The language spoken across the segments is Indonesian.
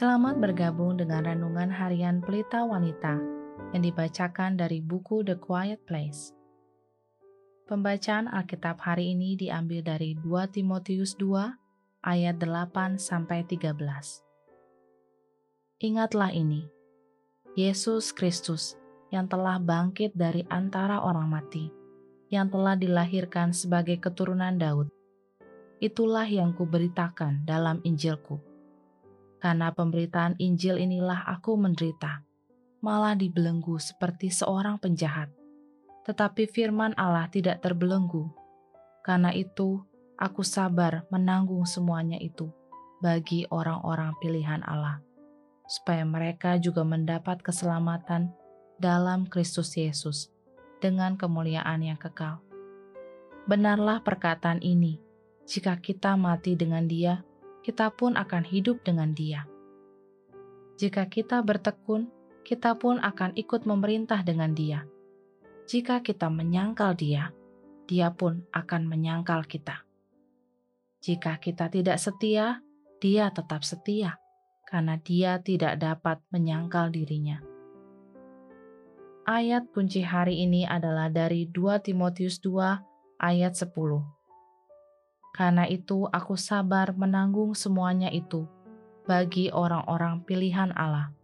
Selamat bergabung dengan renungan harian Pelita Wanita yang dibacakan dari buku The Quiet Place. Pembacaan Alkitab hari ini diambil dari 2 Timotius 2 ayat 8 sampai 13. Ingatlah ini, Yesus Kristus yang telah bangkit dari antara orang mati, yang telah dilahirkan sebagai keturunan Daud. Itulah yang kuberitakan dalam Injilku karena pemberitaan Injil inilah aku menderita, malah dibelenggu seperti seorang penjahat. Tetapi firman Allah tidak terbelenggu. Karena itu, aku sabar menanggung semuanya itu bagi orang-orang pilihan Allah, supaya mereka juga mendapat keselamatan dalam Kristus Yesus dengan kemuliaan yang kekal. Benarlah perkataan ini, jika kita mati dengan Dia, kita pun akan hidup dengan Dia. Jika kita bertekun, kita pun akan ikut memerintah dengan Dia. Jika kita menyangkal Dia, Dia pun akan menyangkal kita. Jika kita tidak setia, Dia tetap setia, karena Dia tidak dapat menyangkal dirinya. Ayat kunci hari ini adalah dari 2 Timotius 2 ayat 10 karena itu, aku sabar menanggung semuanya itu bagi orang-orang pilihan Allah,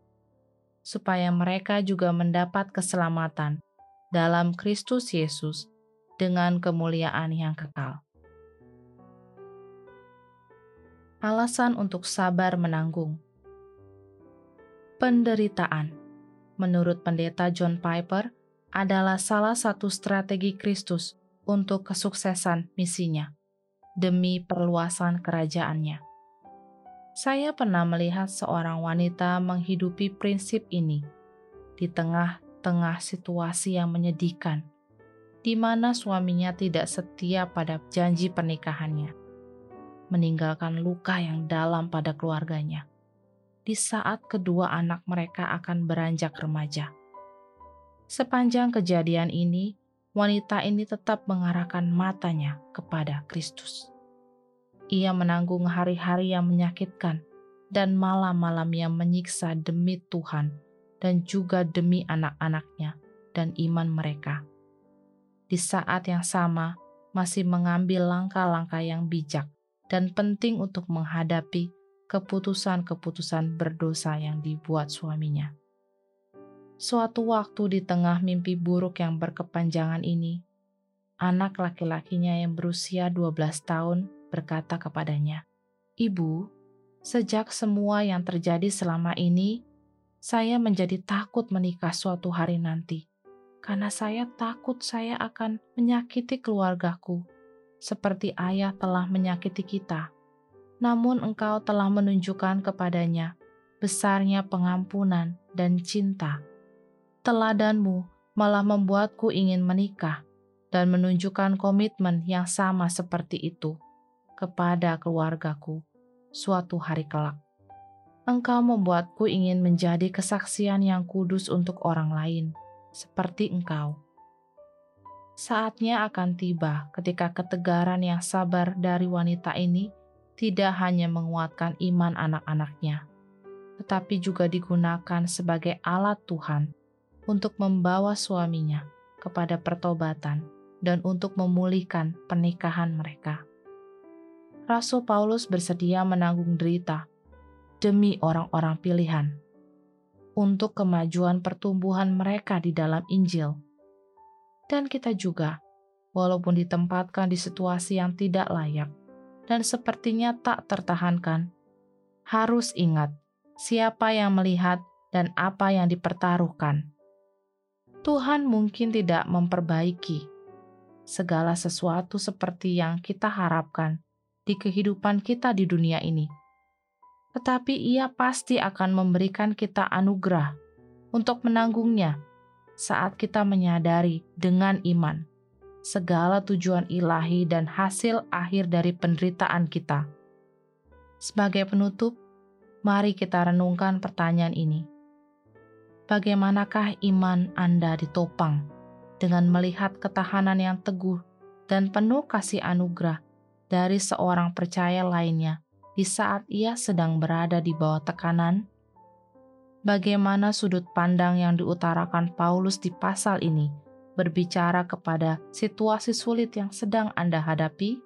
supaya mereka juga mendapat keselamatan dalam Kristus Yesus dengan kemuliaan yang kekal. Alasan untuk sabar menanggung penderitaan, menurut Pendeta John Piper, adalah salah satu strategi Kristus untuk kesuksesan misinya demi perluasan kerajaannya. Saya pernah melihat seorang wanita menghidupi prinsip ini di tengah-tengah situasi yang menyedihkan, di mana suaminya tidak setia pada janji pernikahannya, meninggalkan luka yang dalam pada keluarganya di saat kedua anak mereka akan beranjak remaja. Sepanjang kejadian ini, wanita ini tetap mengarahkan matanya kepada Kristus. Ia menanggung hari-hari yang menyakitkan dan malam-malam yang menyiksa demi Tuhan dan juga demi anak-anaknya dan iman mereka. Di saat yang sama, masih mengambil langkah-langkah yang bijak dan penting untuk menghadapi keputusan-keputusan berdosa yang dibuat suaminya. Suatu waktu di tengah mimpi buruk yang berkepanjangan ini, anak laki-lakinya yang berusia 12 tahun berkata kepadanya, "Ibu, sejak semua yang terjadi selama ini, saya menjadi takut menikah suatu hari nanti, karena saya takut saya akan menyakiti keluargaku, seperti ayah telah menyakiti kita. Namun engkau telah menunjukkan kepadanya besarnya pengampunan dan cinta." Teladanmu malah membuatku ingin menikah dan menunjukkan komitmen yang sama seperti itu kepada keluargaku suatu hari kelak. Engkau membuatku ingin menjadi kesaksian yang kudus untuk orang lain, seperti engkau. Saatnya akan tiba ketika ketegaran yang sabar dari wanita ini tidak hanya menguatkan iman anak-anaknya, tetapi juga digunakan sebagai alat Tuhan untuk membawa suaminya kepada pertobatan dan untuk memulihkan pernikahan mereka. Rasul Paulus bersedia menanggung derita demi orang-orang pilihan untuk kemajuan pertumbuhan mereka di dalam Injil. Dan kita juga, walaupun ditempatkan di situasi yang tidak layak dan sepertinya tak tertahankan, harus ingat siapa yang melihat dan apa yang dipertaruhkan Tuhan mungkin tidak memperbaiki segala sesuatu seperti yang kita harapkan di kehidupan kita di dunia ini. Tetapi Ia pasti akan memberikan kita anugerah untuk menanggungnya saat kita menyadari dengan iman segala tujuan ilahi dan hasil akhir dari penderitaan kita. Sebagai penutup, mari kita renungkan pertanyaan ini bagaimanakah iman Anda ditopang dengan melihat ketahanan yang teguh dan penuh kasih anugerah dari seorang percaya lainnya di saat ia sedang berada di bawah tekanan? Bagaimana sudut pandang yang diutarakan Paulus di pasal ini berbicara kepada situasi sulit yang sedang Anda hadapi?